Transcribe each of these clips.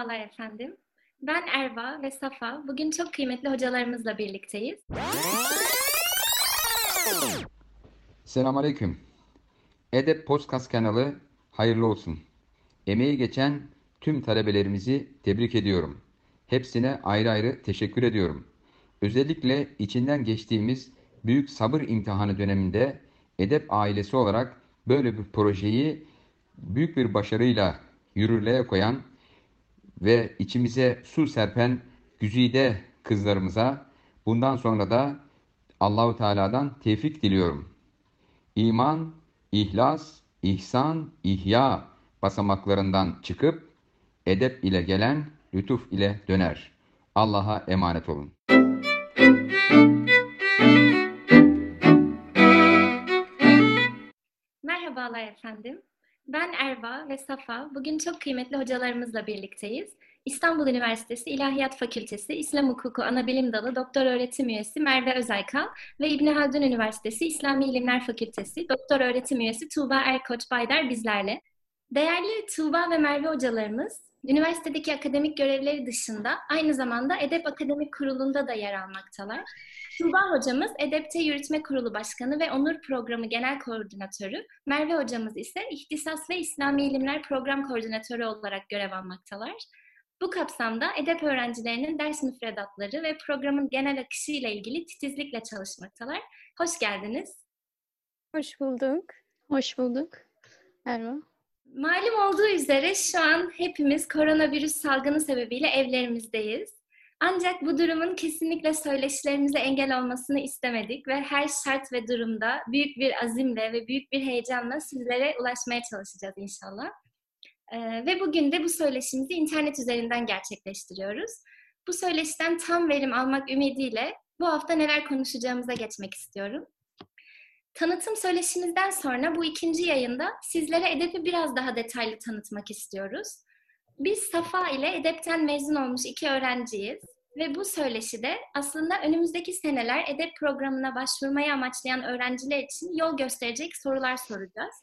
Merhabalar efendim. Ben Erva ve Safa. Bugün çok kıymetli hocalarımızla birlikteyiz. Selamünaleyküm. Edep Podcast kanalı hayırlı olsun. Emeği geçen tüm talebelerimizi tebrik ediyorum. Hepsine ayrı ayrı teşekkür ediyorum. Özellikle içinden geçtiğimiz büyük sabır imtihanı döneminde Edep ailesi olarak böyle bir projeyi büyük bir başarıyla yürürlüğe koyan ve içimize su serpen güzide kızlarımıza bundan sonra da Allahu Teala'dan tevfik diliyorum. İman, ihlas, ihsan, ihya basamaklarından çıkıp edep ile gelen lütuf ile döner. Allah'a emanet olun. Merhabalar efendim. Ben Erva ve Safa. Bugün çok kıymetli hocalarımızla birlikteyiz. İstanbul Üniversitesi İlahiyat Fakültesi İslam Hukuku Anabilim Dalı Doktor Öğretim Üyesi Merve Özaykal ve İbni Haldun Üniversitesi İslami İlimler Fakültesi Doktor Öğretim Üyesi Tuğba Erkoç Baydar bizlerle. Değerli Tuğba ve Merve hocalarımız, üniversitedeki akademik görevleri dışında aynı zamanda Edep Akademik Kurulu'nda da yer almaktalar. Tuğba hocamız Edepte Yürütme Kurulu Başkanı ve Onur Programı Genel Koordinatörü, Merve hocamız ise İhtisas ve İslami İlimler Program Koordinatörü olarak görev almaktalar. Bu kapsamda edep öğrencilerinin ders müfredatları ve programın genel akışı ile ilgili titizlikle çalışmaktalar. Hoş geldiniz. Hoş bulduk. Hoş bulduk. Erva. Malum olduğu üzere şu an hepimiz koronavirüs salgını sebebiyle evlerimizdeyiz. Ancak bu durumun kesinlikle söyleşilerimize engel olmasını istemedik ve her şart ve durumda büyük bir azimle ve büyük bir heyecanla sizlere ulaşmaya çalışacağız inşallah. Ee, ve bugün de bu söyleşimizi internet üzerinden gerçekleştiriyoruz. Bu söyleşiden tam verim almak ümidiyle bu hafta neler konuşacağımıza geçmek istiyorum. Tanıtım söyleşimizden sonra bu ikinci yayında sizlere edebi biraz daha detaylı tanıtmak istiyoruz. Biz Safa ile Edep'ten mezun olmuş iki öğrenciyiz ve bu söyleşide aslında önümüzdeki seneler Edep programına başvurmayı amaçlayan öğrenciler için yol gösterecek sorular soracağız.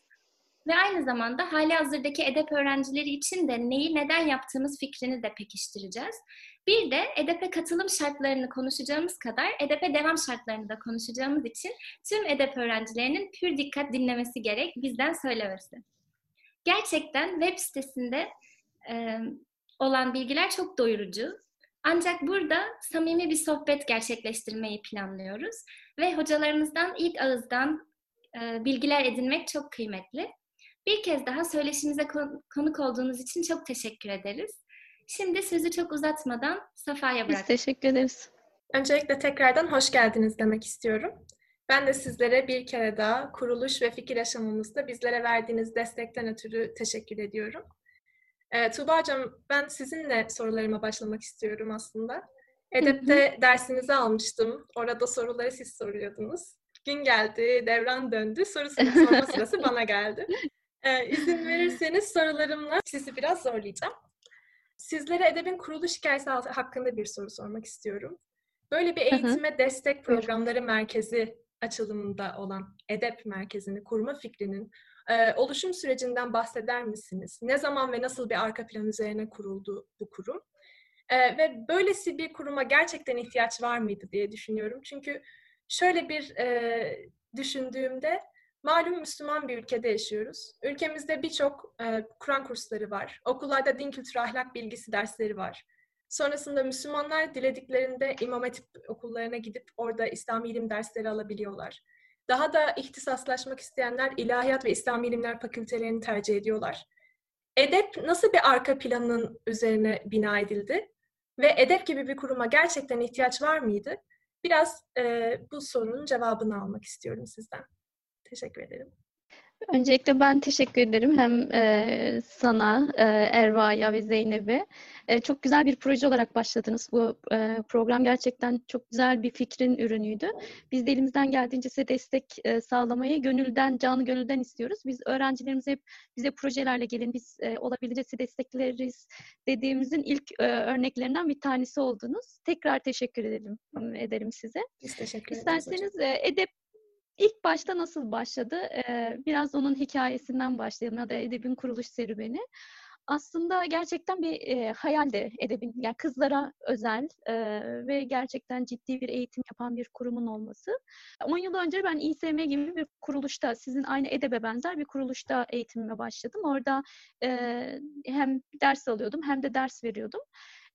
Ve aynı zamanda hali hazırdaki edep öğrencileri için de neyi neden yaptığımız fikrini de pekiştireceğiz. Bir de EDEP'e katılım şartlarını konuşacağımız kadar EDEP'e devam şartlarını da konuşacağımız için tüm EDEP öğrencilerinin pür dikkat dinlemesi gerek bizden söylemesi. Gerçekten web sitesinde e, olan bilgiler çok doyurucu. Ancak burada samimi bir sohbet gerçekleştirmeyi planlıyoruz ve hocalarımızdan ilk ağızdan e, bilgiler edinmek çok kıymetli. Bir kez daha söyleşimize konuk olduğunuz için çok teşekkür ederiz. Şimdi sözü çok uzatmadan Safa'ya bırak. Biz teşekkür ederiz. Öncelikle tekrardan hoş geldiniz demek istiyorum. Ben de sizlere bir kere daha kuruluş ve fikir aşamamızda bizlere verdiğiniz destekten ötürü teşekkür ediyorum. E, Tuğba Hocam, ben sizinle sorularıma başlamak istiyorum aslında. Edep'te hı hı. dersinizi almıştım. Orada soruları siz soruyordunuz. Gün geldi, devran döndü. Soru sorma sırası bana geldi. Ee, izin verirseniz sorularımla sizi biraz zorlayacağım. Sizlere edebin kuruluş hikayesi hakkında bir soru sormak istiyorum. Böyle bir eğitime Hı-hı. destek programları merkezi açılımında olan edep merkezini kurma fikrinin e, oluşum sürecinden bahseder misiniz? Ne zaman ve nasıl bir arka plan üzerine kuruldu bu kurum? E, ve böylesi bir kuruma gerçekten ihtiyaç var mıydı diye düşünüyorum. Çünkü şöyle bir e, düşündüğümde Malum Müslüman bir ülkede yaşıyoruz. Ülkemizde birçok e, Kur'an kursları var. Okullarda din kültürü ahlak bilgisi dersleri var. Sonrasında Müslümanlar dilediklerinde İmam Hatip okullarına gidip orada İslami ilim dersleri alabiliyorlar. Daha da ihtisaslaşmak isteyenler ilahiyat ve İslami ilimler fakültelerini tercih ediyorlar. Edep nasıl bir arka planın üzerine bina edildi? Ve edep gibi bir kuruma gerçekten ihtiyaç var mıydı? Biraz e, bu sorunun cevabını almak istiyorum sizden. Teşekkür ederim. Öncelikle ben teşekkür ederim hem e, sana, e, Erva'ya ve Zeynep'e. E, çok güzel bir proje olarak başladınız. Bu e, program gerçekten çok güzel bir fikrin ürünüydü. Biz de elimizden geldiğince size destek e, sağlamayı gönülden, canı gönülden istiyoruz. Biz öğrencilerimize hep bize projelerle gelin, biz e, olabildiğince sizi destekleriz dediğimizin ilk e, örneklerinden bir tanesi oldunuz. Tekrar teşekkür edelim, ederim size. Biz teşekkür ederiz İsterseniz e, edep İlk başta nasıl başladı? Ee, biraz onun hikayesinden başlayalım ya da edebin kuruluş serüveni. aslında gerçekten bir e, hayaldi edebin. Yani kızlara özel e, ve gerçekten ciddi bir eğitim yapan bir kurumun olması. 10 yıl önce ben İSM gibi bir kuruluşta, sizin aynı edebe benzer bir kuruluşta eğitimime başladım. Orada e, hem ders alıyordum hem de ders veriyordum.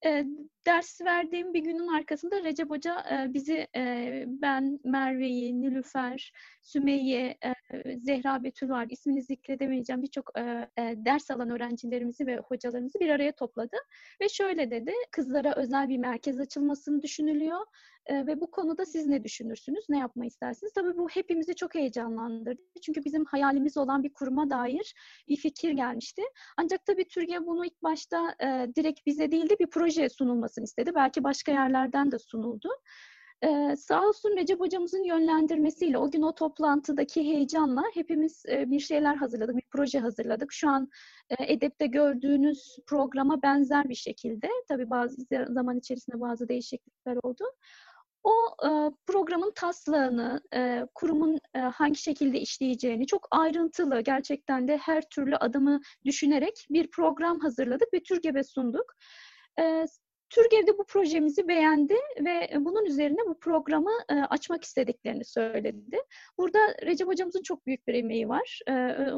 E, ders verdiğim bir günün arkasında Recep Hoca e, bizi, e, ben, Merve'yi, Nilüfer, Sümeyye, e, Zehra Betül var, ismini zikredemeyeceğim birçok e, e, ders alan öğrencilerimizi ve hocalarımızı bir araya topladı. Ve şöyle dedi, kızlara özel bir merkez açılmasını düşünülüyor ve bu konuda siz ne düşünürsünüz, ne yapmayı istersiniz? Tabii bu hepimizi çok heyecanlandırdı. Çünkü bizim hayalimiz olan bir kuruma dair bir fikir gelmişti. Ancak tabii Türkiye bunu ilk başta e, direkt bize değil de bir proje sunulmasını istedi. Belki başka yerlerden de sunuldu. Ee, sağ olsun Recep hocamızın yönlendirmesiyle o gün o toplantıdaki heyecanla hepimiz e, bir şeyler hazırladık, bir proje hazırladık. Şu an e, Edep'te gördüğünüz programa benzer bir şekilde, tabii bazı zaman içerisinde bazı değişiklikler oldu. O e, programın taslağını, e, kurumun e, hangi şekilde işleyeceğini çok ayrıntılı, gerçekten de her türlü adımı düşünerek bir program hazırladık ve TÜRGEV'e sunduk. E, TÜRGEV de bu projemizi beğendi ve bunun üzerine bu programı açmak istediklerini söyledi. Burada Recep hocamızın çok büyük bir emeği var.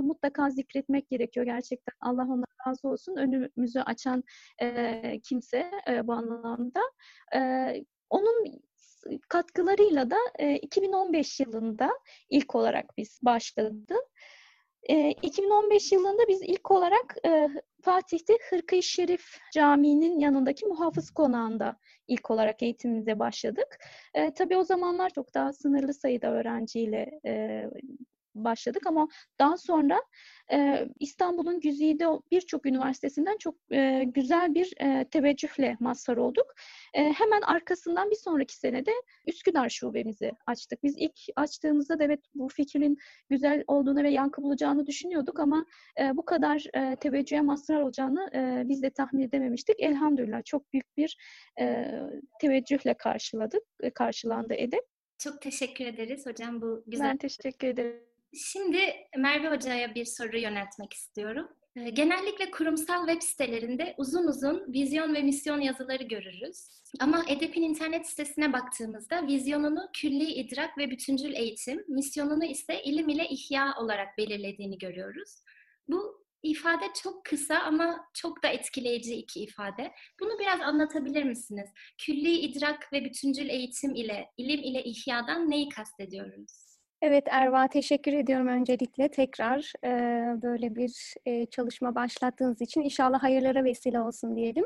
Mutlaka zikretmek gerekiyor gerçekten. Allah ona razı olsun. Önümüzü açan kimse bu anlamda. Onun katkılarıyla da e, 2015 yılında ilk olarak biz başladık. E, 2015 yılında biz ilk olarak e, Fatih'te Hırkayı Şerif Camii'nin yanındaki muhafız konağında ilk olarak eğitimimize başladık. E, tabii o zamanlar çok daha sınırlı sayıda öğrenciyle e, başladık ama daha sonra e, İstanbul'un güzide birçok üniversitesinden çok e, güzel bir e, teveccühle mazhar olduk. E, hemen arkasından bir sonraki senede Üsküdar şubemizi açtık. Biz ilk açtığımızda da evet bu fikrin güzel olduğunu ve yankı bulacağını düşünüyorduk ama e, bu kadar e, teveccühe mazhar olacağını e, biz de tahmin edememiştik. Elhamdülillah çok büyük bir e, teveccühle karşıladık, e, karşılandı edep. Çok teşekkür ederiz hocam bu güzel. Ben teşekkür ederim. Şimdi Merve Hoca'ya bir soru yöneltmek istiyorum. Ee, genellikle kurumsal web sitelerinde uzun uzun vizyon ve misyon yazıları görürüz. Ama EDEP'in internet sitesine baktığımızda vizyonunu külli idrak ve bütüncül eğitim, misyonunu ise ilim ile ihya olarak belirlediğini görüyoruz. Bu ifade çok kısa ama çok da etkileyici iki ifade. Bunu biraz anlatabilir misiniz? Külli idrak ve bütüncül eğitim ile ilim ile ihyadan neyi kastediyoruz? Evet Erva teşekkür ediyorum öncelikle tekrar e, böyle bir e, çalışma başlattığınız için inşallah hayırlara vesile olsun diyelim.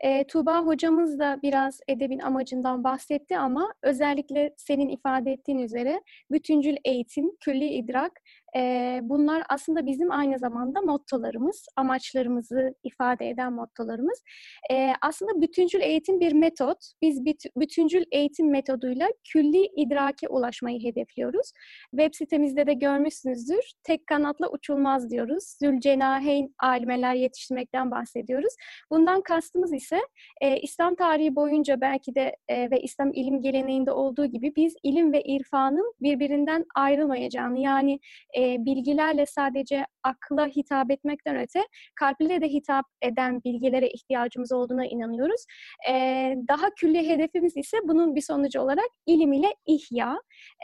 E, Tuğba hocamız da biraz edebin amacından bahsetti ama özellikle senin ifade ettiğin üzere bütüncül eğitim, külli idrak e, bunlar aslında bizim aynı zamanda mottolarımız, amaçlarımızı ifade eden mottolarımız. E, aslında bütüncül eğitim bir metot. Biz bütüncül eğitim metoduyla külli idrake ulaşmayı hedefliyoruz. Web sitemizde de görmüşsünüzdür. Tek kanatla uçulmaz diyoruz. Zülcenaheyn alimeler yetiştirmekten bahsediyoruz. Bundan kastımız ise e, İslam tarihi boyunca belki de e, ve İslam ilim geleneğinde olduğu gibi biz ilim ve irfanın birbirinden ayrılmayacağını yani e, bilgilerle sadece akla hitap etmekten öte kalple de hitap eden bilgilere ihtiyacımız olduğuna inanıyoruz. E, daha külli hedefimiz ise bunun bir sonucu olarak ilim ile ihya.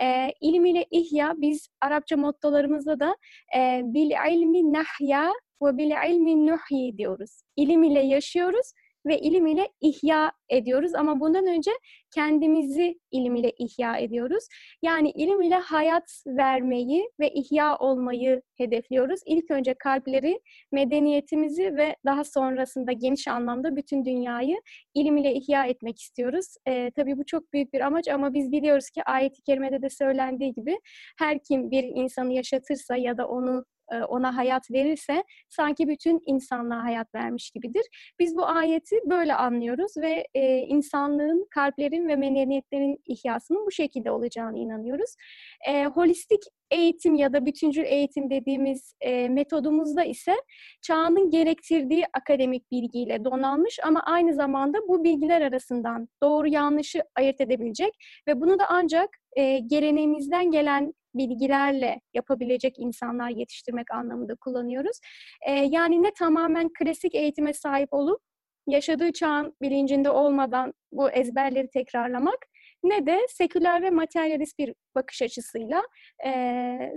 E, ilim ile ihya biz Arapça mottolarımızda da e, bil ilmi nahya ve bil ilmi nuhyi diyoruz. İlim ile yaşıyoruz ve ilim ile ihya ediyoruz ama bundan önce kendimizi ilim ile ihya ediyoruz. Yani ilim ile hayat vermeyi ve ihya olmayı hedefliyoruz. İlk önce kalpleri, medeniyetimizi ve daha sonrasında geniş anlamda bütün dünyayı ilim ile ihya etmek istiyoruz. Ee, tabii bu çok büyük bir amaç ama biz biliyoruz ki ayet-i kerimede de söylendiği gibi her kim bir insanı yaşatırsa ya da onu ona hayat verirse sanki bütün insanlığa hayat vermiş gibidir. Biz bu ayeti böyle anlıyoruz ve e, insanlığın, kalplerin ve medeniyetlerin ihyasının bu şekilde olacağını inanıyoruz. E, holistik eğitim ya da bütüncül eğitim dediğimiz e, metodumuzda ise çağının gerektirdiği akademik bilgiyle donanmış ama aynı zamanda bu bilgiler arasından doğru yanlışı ayırt edebilecek ve bunu da ancak e, geleneğimizden gelen bilgilerle yapabilecek insanlar yetiştirmek anlamında kullanıyoruz. E, yani ne tamamen klasik eğitime sahip olup yaşadığı çağın bilincinde olmadan bu ezberleri tekrarlamak ne de seküler ve materyalist bir bakış açısıyla e,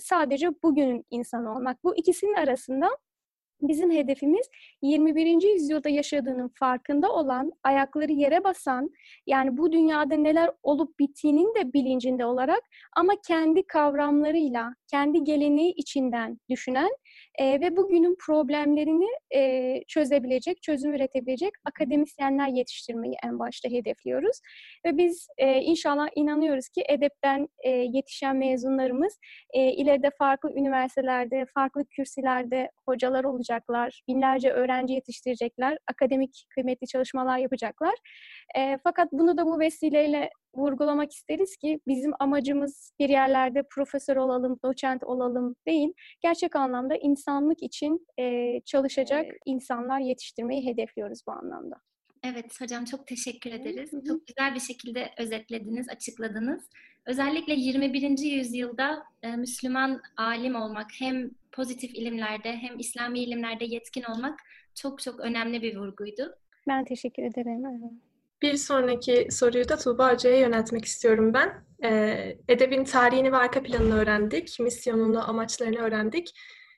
sadece bugünün insanı olmak. Bu ikisinin arasında Bizim hedefimiz 21. yüzyılda yaşadığının farkında olan, ayakları yere basan, yani bu dünyada neler olup bittiğinin de bilincinde olarak ama kendi kavramlarıyla, kendi geleneği içinden düşünen e, ve bugünün problemlerini e, çözebilecek, çözüm üretebilecek akademisyenler yetiştirmeyi en başta hedefliyoruz. Ve biz e, inşallah inanıyoruz ki edepten e, yetişen mezunlarımız e, ileride farklı üniversitelerde, farklı kürsülerde hocalar olacaklar, binlerce öğrenci yetiştirecekler, akademik kıymetli çalışmalar yapacaklar. E, fakat bunu da bu vesileyle vurgulamak isteriz ki bizim amacımız bir yerlerde profesör olalım, doçent olalım değil. Gerçek anlamda insanlık için e, çalışacak insanlar yetiştirmeyi hedefliyoruz bu anlamda. Evet hocam çok teşekkür ederiz. Çok güzel bir şekilde özetlediniz, açıkladınız. Özellikle 21. yüzyılda e, Müslüman alim olmak hem pozitif ilimlerde hem İslami ilimlerde yetkin olmak çok çok önemli bir vurguydu. Ben teşekkür ederim. Bir sonraki soruyu da Tuğba Hoca'ya yöneltmek istiyorum ben. Ee, edebin tarihini ve arka planını öğrendik, misyonunu, amaçlarını öğrendik.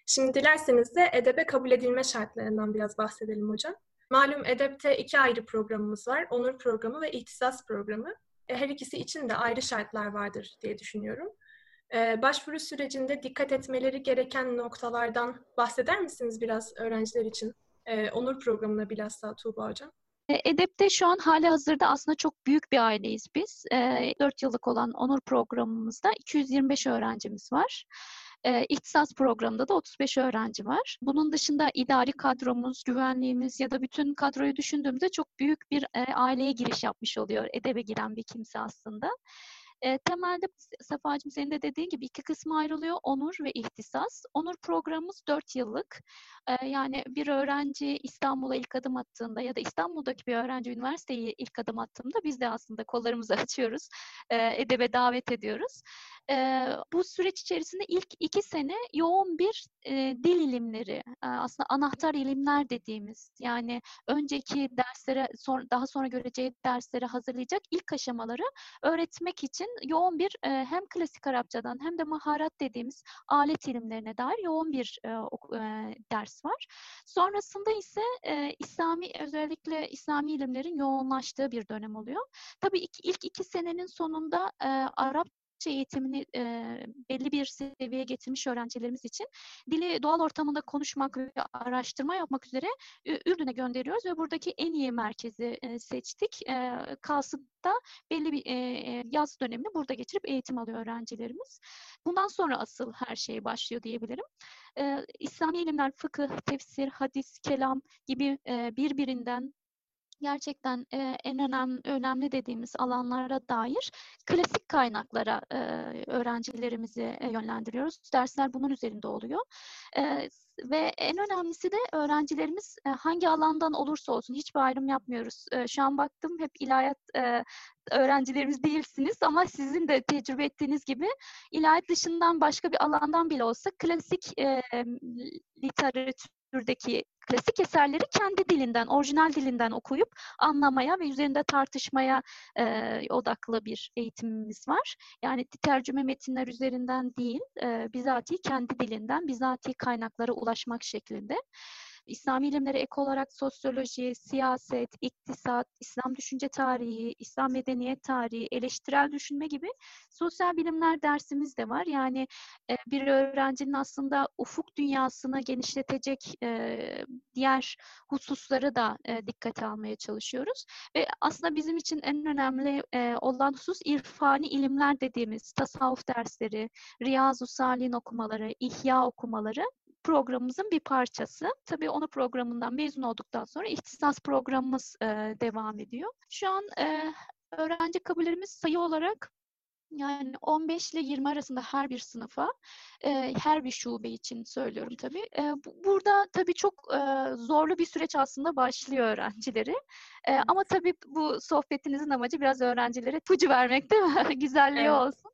Şimdi dilerseniz de edebe kabul edilme şartlarından biraz bahsedelim hocam. Malum edepte iki ayrı programımız var. Onur programı ve ihtisas programı. E, her ikisi için de ayrı şartlar vardır diye düşünüyorum. Ee, başvuru sürecinde dikkat etmeleri gereken noktalardan bahseder misiniz biraz öğrenciler için? Ee, Onur programına bilhassa Tuğba Hocam. Edep'te şu an hali hazırda aslında çok büyük bir aileyiz biz. E, 4 yıllık olan Onur programımızda 225 öğrencimiz var. E, İhtisas programında da 35 öğrenci var. Bunun dışında idari kadromuz, güvenliğimiz ya da bütün kadroyu düşündüğümüzde çok büyük bir e, aileye giriş yapmış oluyor edebe giren bir kimse aslında. E, temelde Safa'cığım senin de dediğin gibi iki kısma ayrılıyor. Onur ve ihtisas. Onur programımız 4 yıllık. E, yani bir öğrenci İstanbul'a ilk adım attığında ya da İstanbul'daki bir öğrenci üniversiteye ilk adım attığında biz de aslında kollarımızı açıyoruz. E, edebe davet ediyoruz. E, bu süreç içerisinde ilk iki sene yoğun bir e, dil ilimleri, e, aslında anahtar ilimler dediğimiz yani önceki derslere, sonra, daha sonra göreceği derslere hazırlayacak ilk aşamaları öğretmek için yoğun bir e, hem klasik Arapçadan hem de maharat dediğimiz alet ilimlerine dair yoğun bir e, e, ders var. Sonrasında ise e, İslami özellikle İslami ilimlerin yoğunlaştığı bir dönem oluyor. Tabii ilk, ilk iki senenin sonunda e, Arap eğitimini e, belli bir seviyeye getirmiş öğrencilerimiz için dili doğal ortamında konuşmak ve araştırma yapmak üzere Ürdün'e gönderiyoruz ve buradaki en iyi merkezi e, seçtik. E, Kasıt'ta belli bir e, yaz dönemini burada geçirip eğitim alıyor öğrencilerimiz. Bundan sonra asıl her şey başlıyor diyebilirim. E, İslami ilimler, fıkıh, tefsir, hadis, kelam gibi e, birbirinden gerçekten e, en önemli, önemli dediğimiz alanlara dair klasik kaynaklara e, öğrencilerimizi e, yönlendiriyoruz. Dersler bunun üzerinde oluyor. E, ve en önemlisi de öğrencilerimiz e, hangi alandan olursa olsun hiçbir ayrım yapmıyoruz. E, şu an baktım hep ilahiyat e, öğrencilerimiz değilsiniz ama sizin de tecrübe ettiğiniz gibi ilahiyat dışından başka bir alandan bile olsa klasik e, literatürdeki klasik eserleri kendi dilinden, orijinal dilinden okuyup anlamaya ve üzerinde tartışmaya e, odaklı bir eğitimimiz var. Yani tercüme metinler üzerinden değil, e, bizatihi kendi dilinden, bizatihi kaynaklara ulaşmak şeklinde. İslami ilimlere ek olarak sosyoloji, siyaset, iktisat, İslam düşünce tarihi, İslam medeniyet tarihi, eleştirel düşünme gibi sosyal bilimler dersimiz de var. Yani e, bir öğrencinin aslında ufuk dünyasını genişletecek e, diğer hususları da e, dikkate almaya çalışıyoruz. Ve aslında bizim için en önemli e, olan husus irfani ilimler dediğimiz tasavvuf dersleri, Riyazu Salih'in okumaları, İhya okumaları programımızın bir parçası. Tabii onu programından mezun olduktan sonra ihtisas programımız e, devam ediyor. Şu an e, öğrenci kabullerimiz sayı olarak Yani 15 ile 20 arasında her bir sınıfa, e, her bir şube için söylüyorum tabii. E, burada tabii çok e, zorlu bir süreç aslında başlıyor öğrencileri. E, ama tabii bu sohbetinizin amacı biraz öğrencilere ipucu vermek değil mi? Güzelliği Evet. olsun.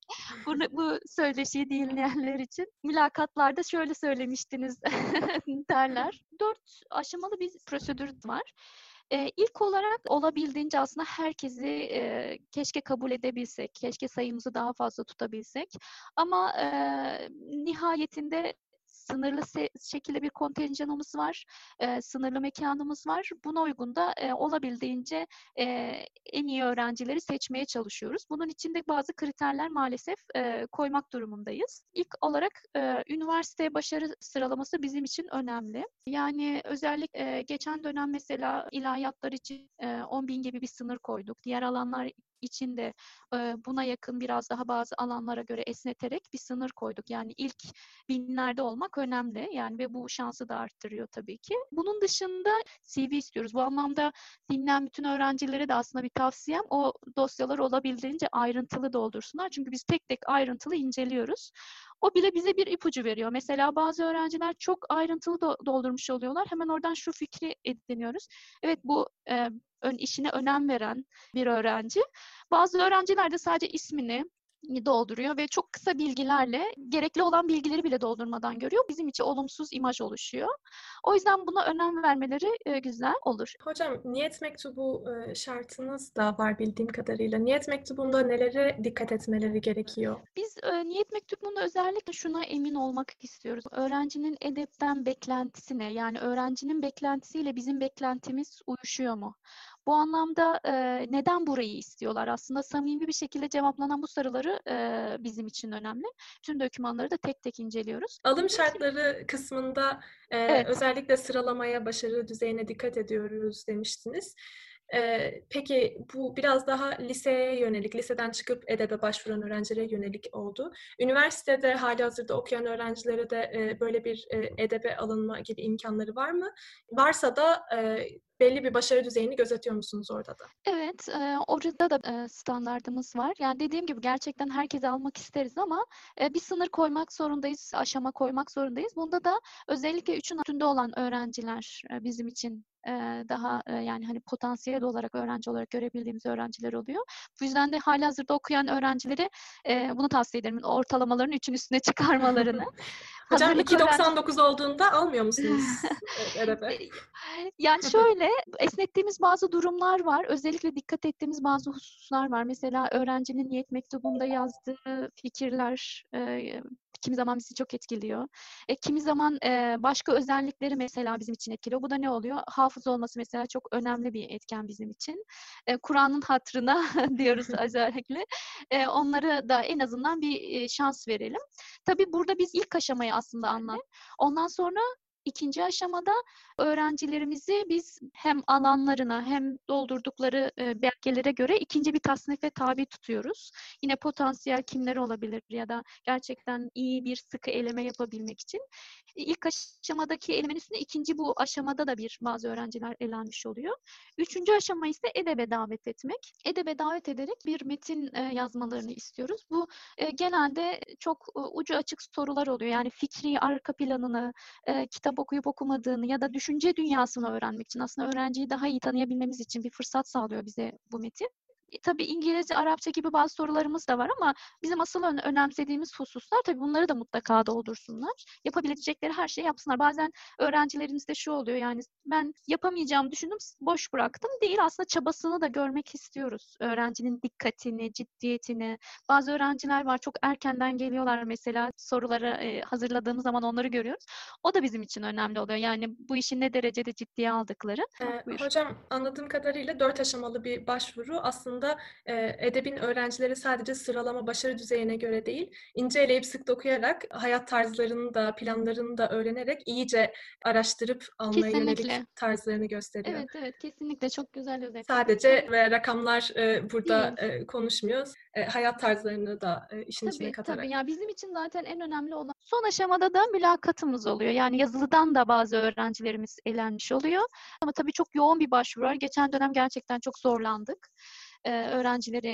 Bunu, bu söyleşiyi dinleyenler için. Mülakatlarda şöyle söylemiştiniz derler. Dört aşamalı bir prosedür var. Ee, ilk olarak olabildiğince aslında herkesi e, keşke kabul edebilsek, keşke sayımızı daha fazla tutabilsek. Ama e, nihayetinde sınırlı şekilde bir kontenjanımız var, e, sınırlı mekanımız var. Buna uygun da e, olabildiğince e, en iyi öğrencileri seçmeye çalışıyoruz. Bunun içinde bazı kriterler maalesef e, koymak durumundayız. İlk olarak e, üniversite başarı sıralaması bizim için önemli. Yani özellikle geçen dönem mesela ilahiyatlar için e, 10 bin gibi bir sınır koyduk. Diğer alanlar için de e, buna yakın biraz daha bazı alanlara göre esneterek bir sınır koyduk. Yani ilk binlerde olmak önemli. Yani ve bu şansı da arttırıyor tabii ki. Bunun dışında CV istiyoruz. Bu anlamda dinleyen bütün öğrencilere de aslında bir tavsiyem o dosyaları olabildiğince ayrıntılı doldursunlar. Çünkü biz tek tek ayrıntılı inceliyoruz. O bile bize bir ipucu veriyor. Mesela bazı öğrenciler çok ayrıntılı do- doldurmuş oluyorlar. Hemen oradan şu fikri ediniyoruz. Evet bu e, ön, işine önem veren bir öğrenci. Bazı öğrenciler de sadece ismini dolduruyor ve çok kısa bilgilerle gerekli olan bilgileri bile doldurmadan görüyor. Bizim için olumsuz imaj oluşuyor. O yüzden buna önem vermeleri e, güzel olur. Hocam niyet mektubu e, şartınız da var bildiğim kadarıyla. Niyet mektubunda nelere dikkat etmeleri gerekiyor? Biz e, niyet mektubunda özellikle şuna emin olmak istiyoruz. Öğrencinin edepten beklentisine yani öğrencinin beklentisiyle bizim beklentimiz uyuşuyor mu? Bu anlamda e, neden burayı istiyorlar? Aslında samimi bir şekilde cevaplanan bu soruları e, bizim için önemli. Tüm dokümanları da tek tek inceliyoruz. Alım şartları kısmında e, Evet. özellikle sıralamaya, başarı düzeyine dikkat ediyoruz demiştiniz. E, peki bu biraz daha liseye yönelik, liseden çıkıp EDEB'e başvuran öğrencilere yönelik oldu. Üniversitede halihazırda okuyan öğrencilere de e, böyle bir e, EDEB'e alınma gibi imkanları var mı? Varsa da e, belli bir başarı düzeyini gözetiyor musunuz orada da? Evet, e, orada da e, standardımız var. Yani dediğim gibi gerçekten herkese almak isteriz ama e, bir sınır koymak zorundayız, aşama koymak zorundayız. Bunda da özellikle üçün üstünde olan öğrenciler e, bizim için e, daha e, yani hani potansiyel olarak öğrenci olarak görebildiğimiz öğrenciler oluyor. Bu yüzden de halihazırda okuyan öğrencilere e, bunu tavsiye ederim. Ortalamaların üçün üstüne çıkarmalarını. Hocam Hazırlık öğrenci- 2.99 olduğunda almıyor musunuz e? Yani şöyle esnettiğimiz bazı durumlar var. Özellikle dikkat ettiğimiz bazı hususlar var. Mesela öğrencinin niyet mektubunda yazdığı fikirler e, kimi zaman bizi çok etkiliyor. E, kimi zaman e, başka özellikleri mesela bizim için etkiliyor. Bu da ne oluyor? Hafız olması mesela çok önemli bir etken bizim için. E, Kur'an'ın hatrına diyoruz özellikle. E, onlara da en azından bir e, şans verelim. Tabii burada biz ilk aşamayı aslında anlattık. Ondan sonra ikinci aşamada öğrencilerimizi biz hem alanlarına hem doldurdukları e, belgelere göre ikinci bir tasnife tabi tutuyoruz. Yine potansiyel kimler olabilir ya da gerçekten iyi bir sıkı eleme yapabilmek için. İlk aşamadaki elemenin üstüne ikinci bu aşamada da bir bazı öğrenciler elenmiş oluyor. Üçüncü aşama ise EDEB'e davet etmek. EDEB'e davet ederek bir metin e, yazmalarını istiyoruz. Bu e, genelde çok ucu açık sorular oluyor. Yani fikri arka planını, e, kitap okuyup okumadığını ya da düşünce dünyasını öğrenmek için aslında öğrenciyi daha iyi tanıyabilmemiz için bir fırsat sağlıyor bize bu metin. E, Tabii İngilizce, Arapça gibi bazı sorularımız da var ama bizim asıl ön- önemsediğimiz hususlar tabii bunları da mutlaka doldursunlar. Yapabilecekleri her şeyi yapsınlar. Bazen öğrencilerimizde şu oluyor yani ben yapamayacağım düşündüm, boş bıraktım. Değil aslında çabasını da görmek istiyoruz. Öğrencinin dikkatini, ciddiyetini. Bazı öğrenciler var çok erkenden geliyorlar mesela soruları e, hazırladığımız zaman onları görüyoruz. O da bizim için önemli oluyor. Yani bu işi ne derecede ciddiye aldıkları. Ee, Buyur. hocam anladığım kadarıyla dört aşamalı bir başvuru aslında e, edebin öğrencileri sadece sıralama başarı düzeyine göre değil, inceleyip sık dokuyarak hayat tarzlarını da planlarını da öğrenerek iyice araştırıp almaya yönelik tarzlarını gösteriyor. Evet evet kesinlikle çok güzel özetledin. Sadece ve rakamlar e, burada e, konuşmuyor. E, hayat tarzlarını da e, işin içine Tabii katarak. tabii. Ya bizim için zaten en önemli olan son aşamada da mülakatımız oluyor. Yani yazılıdan da bazı öğrencilerimiz elenmiş oluyor. Ama tabii çok yoğun bir başvuru var. Geçen dönem gerçekten çok zorlandık. Öğrencileri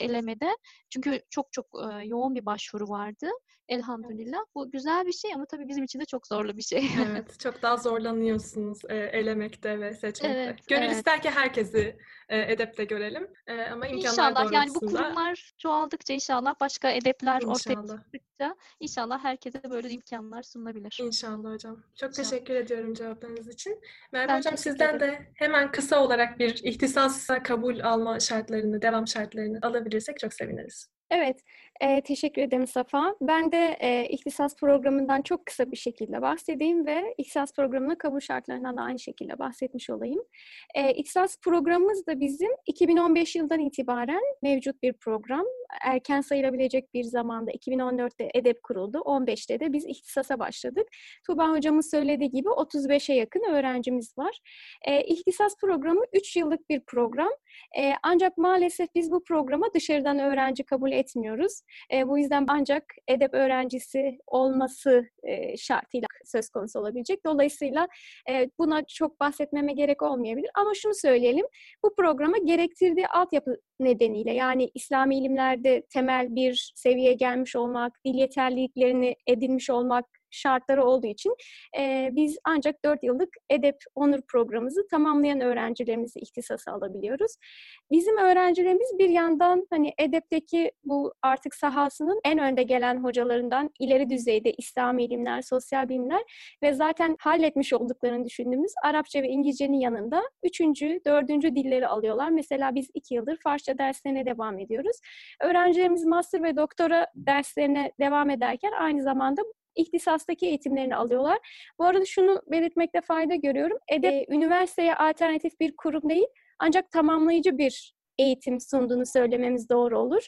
elemede. Çünkü çok çok yoğun bir başvuru vardı. Elhamdülillah. Bu güzel bir şey ama tabii bizim için de çok zorlu bir şey. Evet, çok daha zorlanıyorsunuz e, elemekte ve seçmekte. Evet, Gönül evet. ister ki herkesi e, edepte görelim e, ama imkanlar İnşallah yani bu kurumlar çoğaldıkça inşallah başka edepler ortaya İnşallah. çıktıkça inşallah herkese böyle imkanlar sunulabilir. İnşallah hocam. Çok İnşallah. teşekkür ediyorum cevaplarınız için. Merve Ben hocam sizden ederim. de hemen kısa olarak bir ihtisasa kabul alma şartlarını, devam şartlarını alabilirsek çok seviniriz. Evet, e, teşekkür ederim Safa. Ben de e, ihtisas programından çok kısa bir şekilde bahsedeyim ve ihtisas programına kabul şartlarından da aynı şekilde bahsetmiş olayım. E, ihtisas programımız da bizim 2015 yılından itibaren mevcut bir program. Erken sayılabilecek bir zamanda 2014'te EDEP kuruldu, 15'te de biz ihtisasa başladık. Tuğba hocamın söylediği gibi 35'e yakın öğrencimiz var. E, ihtisas programı 3 yıllık bir program. E, ancak maalesef biz bu programa dışarıdan öğrenci kabul etmiyoruz. E, bu yüzden ancak edep öğrencisi olması e, şartıyla söz konusu olabilecek. Dolayısıyla e, buna çok bahsetmeme gerek olmayabilir. Ama şunu söyleyelim, bu programa gerektirdiği altyapı nedeniyle yani İslami ilimlerde temel bir seviyeye gelmiş olmak, dil yeterliliklerini edinmiş olmak şartları olduğu için e, biz ancak 4 yıllık EDEP Onur programımızı tamamlayan öğrencilerimizi ihtisasa alabiliyoruz. Bizim öğrencilerimiz bir yandan hani EDEP'teki bu artık sahasının en önde gelen hocalarından ileri düzeyde İslami ilimler, sosyal bilimler ve zaten halletmiş olduklarını düşündüğümüz Arapça ve İngilizcenin yanında üçüncü, dördüncü dilleri alıyorlar. Mesela biz iki yıldır Farsça derslerine devam ediyoruz. Öğrencilerimiz master ve doktora derslerine devam ederken aynı zamanda ihtisastaki eğitimlerini alıyorlar. Bu arada şunu belirtmekte fayda görüyorum. EDEP üniversiteye alternatif bir kurum değil ancak tamamlayıcı bir eğitim sunduğunu söylememiz doğru olur.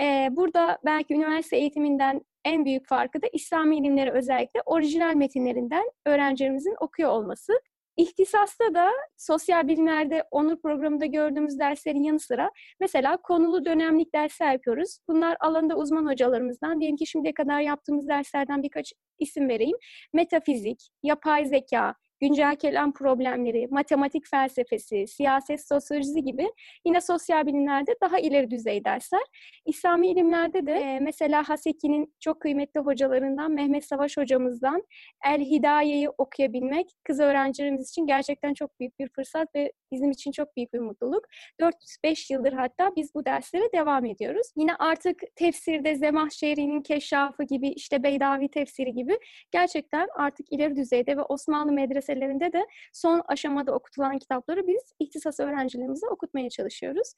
Ee, burada belki üniversite eğitiminden en büyük farkı da İslami ilimleri özellikle orijinal metinlerinden öğrencilerimizin okuyor olması. İhtisasta da sosyal bilimlerde onur programında gördüğümüz derslerin yanı sıra mesela konulu dönemlik dersler yapıyoruz. Bunlar alanında uzman hocalarımızdan, diyelim ki şimdiye kadar yaptığımız derslerden birkaç isim vereyim. Metafizik, yapay zeka, güncel kelam problemleri, matematik felsefesi, siyaset sosyolojisi gibi yine sosyal bilimlerde daha ileri düzey dersler. İslami ilimlerde de e, mesela Haseki'nin çok kıymetli hocalarından Mehmet Savaş hocamızdan El Hidaye'yi okuyabilmek kız öğrencilerimiz için gerçekten çok büyük bir fırsat ve bizim için çok büyük bir mutluluk. 4-5 yıldır hatta biz bu derslere devam ediyoruz. Yine artık tefsirde Zemahşeri'nin Keşşafı gibi işte Beydavi tefsiri gibi gerçekten artık ileri düzeyde ve Osmanlı medreselerinde de son aşamada okutulan kitapları biz ihtisas öğrencilerimize okutmaya çalışıyoruz.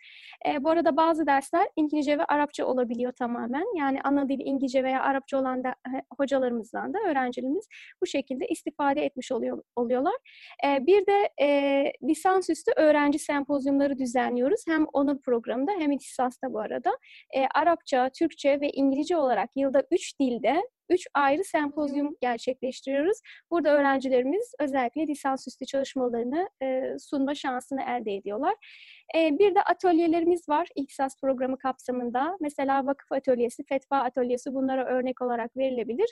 E, bu arada bazı dersler İngilizce ve Arapça olabiliyor tamamen. Yani ana dili İngilizce veya Arapça olan da hocalarımızdan da öğrencilerimiz bu şekilde istifade etmiş oluyor oluyorlar. E, bir de e, lisansüstü öğrenci sempozyumları düzenliyoruz. Hem onur programında hem ihtisasta bu arada. E, Arapça, Türkçe ve İngilizce olarak yılda 3 dilde üç ayrı sempozyum gerçekleştiriyoruz. Burada öğrencilerimiz özellikle lisansüstü çalışmalarını sunma şansını elde ediyorlar. E, bir de atölyelerimiz var ihtisas programı kapsamında. Mesela vakıf atölyesi, fetva atölyesi bunlara örnek olarak verilebilir.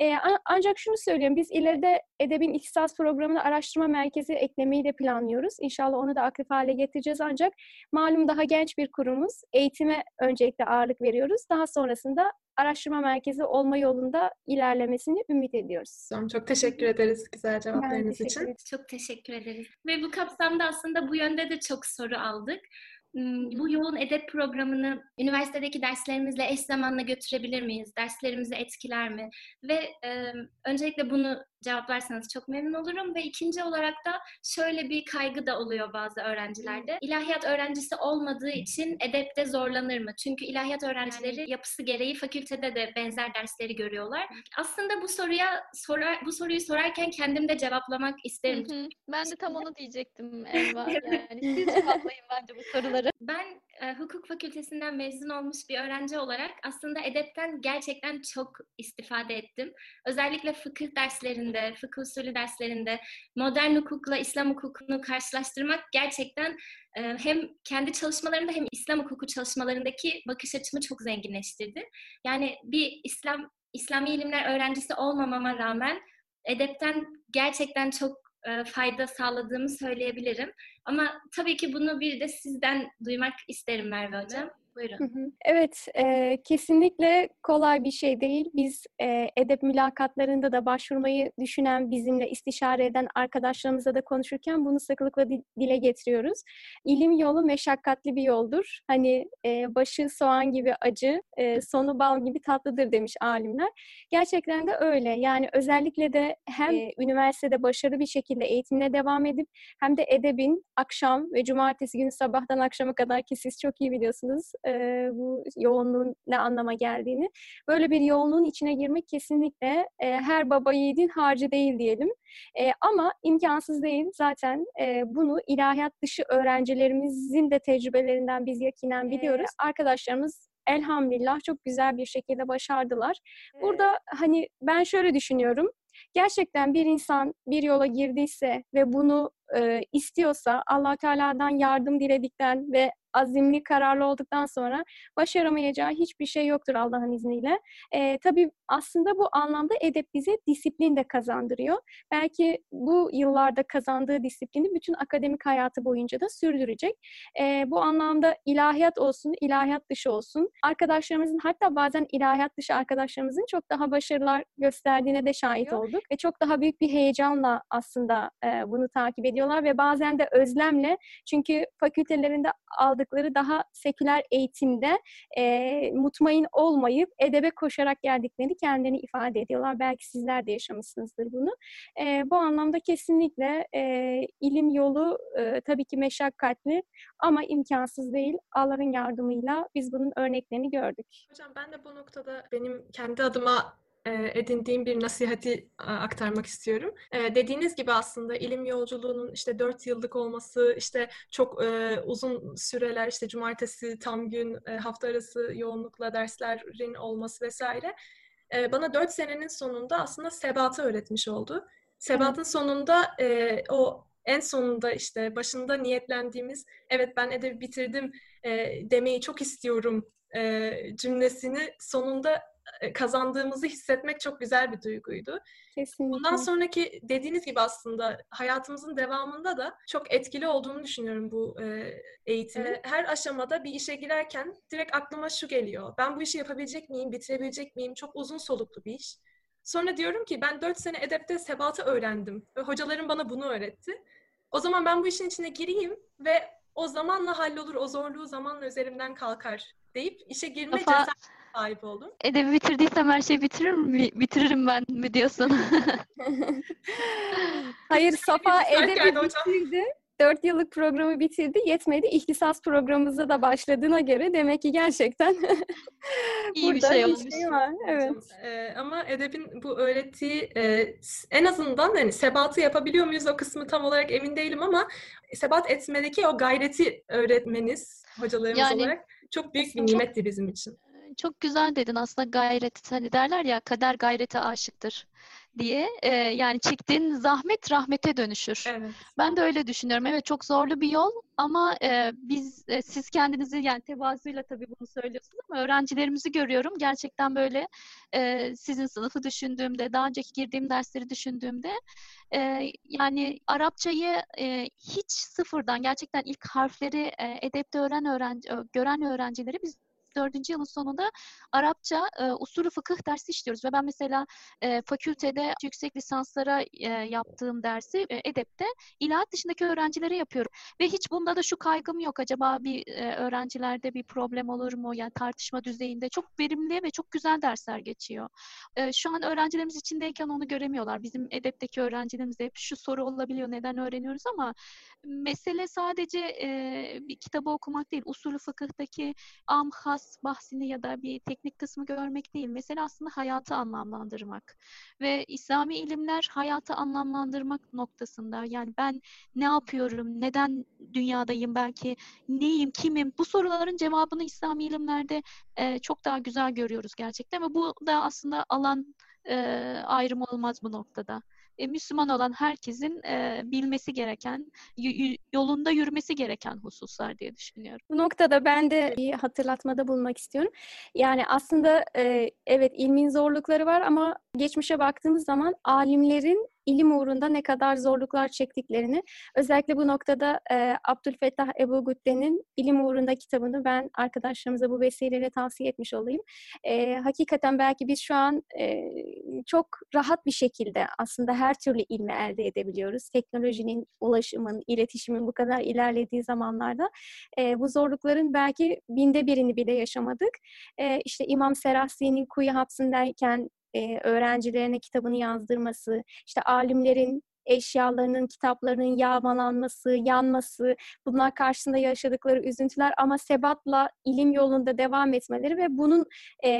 E, ancak şunu söyleyeyim, biz ileride Edeb'in ihtisas programına araştırma merkezi eklemeyi de planlıyoruz. İnşallah onu da aktif hale getireceğiz ancak malum daha genç bir kurumuz. Eğitime öncelikle ağırlık veriyoruz. Daha sonrasında araştırma merkezi olma yolunda ilerlemesini ümit ediyoruz. Tamam, çok teşekkür ederiz güzel cevaplarınız için. ederim. Çok teşekkür ederiz. Ve bu kapsamda aslında bu yönde de çok soru aldık. Hmm, Bu yoğun edep programını üniversitedeki derslerimizle eş zamanla götürebilir miyiz? Derslerimizi etkiler mi? Ve e, öncelikle bunu cevaplarsanız çok memnun olurum. Ve ikinci olarak da şöyle bir kaygı da oluyor bazı öğrencilerde. İlahiyat öğrencisi olmadığı için edepte zorlanır mı? Çünkü ilahiyat öğrencileri yapısı gereği fakültede de benzer dersleri görüyorlar. Aslında bu soruya sorar, bu soruyu sorarken kendim de cevaplamak isterim. Hı hı. Ben de tam onu diyecektim Elva. Yani siz cevaplayın bence bu soruları. Ben e, hukuk fakültesinden mezun olmuş bir öğrenci olarak aslında edepten gerçekten çok istifade ettim. Özellikle fıkıh derslerinde, fıkıh usulü derslerinde modern hukukla İslam hukukunu karşılaştırmak gerçekten e, hem kendi çalışmalarımda hem İslam hukuku çalışmalarındaki bakış açımı çok zenginleştirdi. Yani bir İslam İslami ilimler öğrencisi olmamama rağmen edepten gerçekten çok e, fayda sağladığımı söyleyebilirim. Ama tabii ki bunu bir de sizden duymak isterim Merve Hocam. Buyurun. Evet, e, kesinlikle kolay bir şey değil. Biz e, edep mülakatlarında da başvurmayı düşünen, bizimle istişare eden arkadaşlarımızla da konuşurken bunu sıklıkla dile getiriyoruz. İlim yolu meşakkatli bir yoldur. Hani e, başı soğan gibi acı, e, sonu bal gibi tatlıdır demiş alimler. Gerçekten de öyle. Yani özellikle de hem e, üniversitede başarılı bir şekilde eğitimine devam edip hem de edebin akşam ve cumartesi günü sabahtan akşama kadar ki siz çok iyi biliyorsunuz e, bu yoğunluğun ne anlama geldiğini. Böyle bir yoğunluğun içine girmek kesinlikle e, her baba yiğidin harcı değil diyelim. E, ama imkansız değil. Zaten e, bunu ilahiyat dışı öğrencilerimizin de tecrübelerinden biz yakinen biliyoruz. Evet. Arkadaşlarımız elhamdülillah çok güzel bir şekilde başardılar. Burada hani ben şöyle düşünüyorum. Gerçekten bir insan bir yola girdiyse ve bunu e, istiyorsa Allah Teala'dan yardım diledikten ve azimli, kararlı olduktan sonra başaramayacağı hiçbir şey yoktur Allah'ın izniyle. E, tabii aslında bu anlamda edep bize disiplin de kazandırıyor. Belki bu yıllarda kazandığı disiplini bütün akademik hayatı boyunca da sürdürecek. E, bu anlamda ilahiyat olsun, ilahiyat dışı olsun. Arkadaşlarımızın hatta bazen ilahiyat dışı arkadaşlarımızın çok daha başarılar gösterdiğine de şahit olduk. Ve çok daha büyük bir heyecanla aslında e, bunu takip ediyorlar ve bazen de özlemle çünkü fakültelerinde aldıkları daha seküler eğitimde e, mutmain olmayıp edebe koşarak geldiklerini kendilerini ifade ediyorlar. Belki sizler de yaşamışsınızdır bunu. E, bu anlamda kesinlikle e, ilim yolu e, tabii ki meşakkatli ama imkansız değil. Allah'ın yardımıyla biz bunun örneklerini gördük. Hocam ben de bu noktada benim kendi adıma edindiğim bir nasihati aktarmak istiyorum. Dediğiniz gibi aslında ilim yolculuğunun işte dört yıllık olması, işte çok uzun süreler, işte cumartesi tam gün, hafta arası yoğunlukla derslerin olması vesaire bana dört senenin sonunda aslında sebatı öğretmiş oldu. Sebatın sonunda o en sonunda işte başında niyetlendiğimiz evet ben edebi bitirdim demeyi çok istiyorum cümlesini sonunda e, kazandığımızı hissetmek çok güzel bir duyguydu. Kesinlikle. Bundan sonraki dediğiniz gibi aslında hayatımızın devamında da çok etkili olduğunu düşünüyorum bu e, eğitimin. E, her aşamada bir işe girerken direkt aklıma şu geliyor. Ben bu işi yapabilecek miyim, bitirebilecek miyim? Çok uzun soluklu bir iş. Sonra diyorum ki ben dört sene edepte sebatı öğrendim. Ve hocalarım bana bunu öğretti. O zaman ben bu işin içine gireyim ve o zamanla hallolur, o zorluğu zamanla üzerimden kalkar deyip işe girme Kafa... cesareti sahip oldum. Edebi bitirdiysem her şeyi bitirir mi, bitiririm ben mi diyorsun? Hayır Safa edebi bitirdi. Dört yıllık programı bitirdi. Yetmedi. İhtisas programımıza da başladığına göre demek ki gerçekten iyi bir şey olmuş. Şey var. Evet. Ee, ama edebin bu öğrettiği e, en azından hani sebatı yapabiliyor muyuz o kısmı tam olarak emin değilim ama sebat etmedeki o gayreti öğretmeniz hocalarımız yani, olarak çok büyük bir nimetti bizim için çok güzel dedin aslında gayret hani derler ya kader gayrete aşıktır diye e, yani çektiğin zahmet rahmete dönüşür. Evet. Ben de öyle düşünüyorum. Evet çok zorlu bir yol ama e, biz e, siz kendinizi yani tevazuyla tabii bunu söylüyorsunuz ama öğrencilerimizi görüyorum. Gerçekten böyle e, sizin sınıfı düşündüğümde daha önceki girdiğim dersleri düşündüğümde e, yani Arapçayı e, hiç sıfırdan gerçekten ilk harfleri e, edepte öğren öğrenci gören öğrencileri biz dördüncü yılın sonunda Arapça e, usulü fıkıh dersi işliyoruz. Ve ben mesela e, fakültede yüksek lisanslara e, yaptığım dersi e, edepte ilahiyat dışındaki öğrencilere yapıyorum. Ve hiç bunda da şu kaygım yok. Acaba bir e, öğrencilerde bir problem olur mu? Yani tartışma düzeyinde çok verimli ve çok güzel dersler geçiyor. E, şu an öğrencilerimiz içindeyken onu göremiyorlar. Bizim edepteki öğrencilerimiz hep şu soru olabiliyor. Neden öğreniyoruz ama mesele sadece e, bir kitabı okumak değil. Usulü fıkıhtaki am, has bahsini ya da bir teknik kısmı görmek değil. Mesele aslında hayatı anlamlandırmak. Ve İslami ilimler hayatı anlamlandırmak noktasında. Yani ben ne yapıyorum, neden dünyadayım belki, neyim, kimim? Bu soruların cevabını İslami ilimlerde e, çok daha güzel görüyoruz gerçekten. Ve bu da aslında alan e, ayrım olmaz bu noktada e, Müslüman olan herkesin e, bilmesi gereken, yolunda yürümesi gereken hususlar diye düşünüyorum. Bu noktada ben de bir hatırlatmada bulunmak istiyorum. Yani aslında e, evet ilmin zorlukları var ama geçmişe baktığımız zaman alimlerin ilim uğrunda ne kadar zorluklar çektiklerini, özellikle bu noktada e, Abdülfettah Ebu Gütte'nin İlim Uğrunda kitabını ben arkadaşlarımıza bu vesileyle tavsiye etmiş olayım. E, hakikaten belki biz şu an e, çok rahat bir şekilde aslında her türlü ilmi elde edebiliyoruz. Teknolojinin, ulaşımın, iletişimin bu kadar ilerlediği zamanlarda e, bu zorlukların belki binde birini bile yaşamadık. E, işte İmam Serahsi'nin kuyu hapsindeyken e, öğrencilerine kitabını yazdırması, işte alimlerin eşyalarının, kitaplarının yağmalanması, yanması, bunlar karşısında yaşadıkları üzüntüler ama sebatla ilim yolunda devam etmeleri ve bunun e,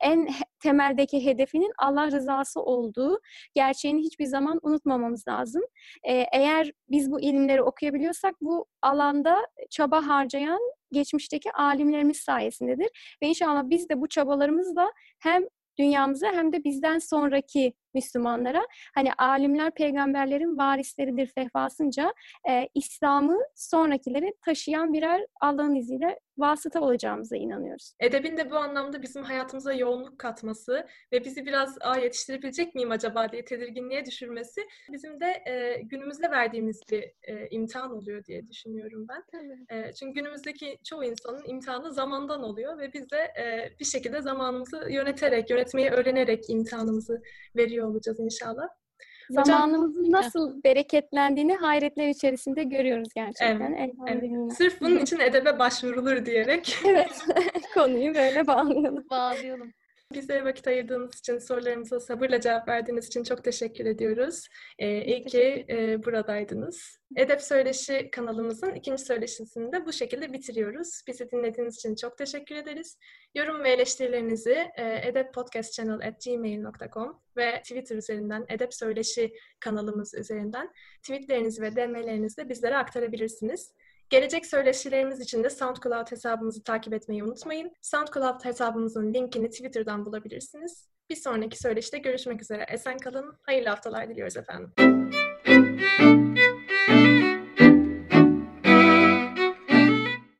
en temeldeki hedefinin Allah rızası olduğu gerçeğini hiçbir zaman unutmamamız lazım. E, eğer biz bu ilimleri okuyabiliyorsak bu alanda çaba harcayan geçmişteki alimlerimiz sayesindedir. Ve inşallah biz de bu çabalarımızla hem dünyamıza hem de bizden sonraki Müslümanlara hani alimler peygamberlerin varisleridir fehvasınca e, İslam'ı sonrakilere taşıyan birer Allah'ın izniyle vasıta olacağımıza inanıyoruz. Edebin de bu anlamda bizim hayatımıza yoğunluk katması ve bizi biraz Aa, yetiştirebilecek miyim acaba diye tedirginliğe düşürmesi bizim de e, günümüzde verdiğimiz bir e, imtihan oluyor diye düşünüyorum ben. E, çünkü günümüzdeki çoğu insanın imtihanı zamandan oluyor ve biz de e, bir şekilde zamanımızı yöneterek, yönetmeyi öğrenerek imtihanımızı veriyor olacağız inşallah. Zamanımızın nasıl bereketlendiğini hayretler içerisinde görüyoruz gerçekten. Evet, evet. Sırf bunun için edebe başvurulur diyerek. evet, konuyu böyle bağlayalım. Bağlayalım. Bize vakit ayırdığınız için, sorularımıza sabırla cevap verdiğiniz için çok teşekkür ediyoruz. Ee, iyi ki e, buradaydınız. Edep Söyleşi kanalımızın ikinci söyleşisini de bu şekilde bitiriyoruz. Bizi dinlediğiniz için çok teşekkür ederiz. Yorum ve eleştirilerinizi e, edeppodcastchannel.gmail.com ve Twitter üzerinden, Edep Söyleşi kanalımız üzerinden tweetlerinizi ve DM'lerinizi de bizlere aktarabilirsiniz. Gelecek söyleşilerimiz için de SoundCloud hesabımızı takip etmeyi unutmayın. SoundCloud hesabımızın linkini Twitter'dan bulabilirsiniz. Bir sonraki söyleşide görüşmek üzere. Esen kalın, hayırlı haftalar diliyoruz efendim.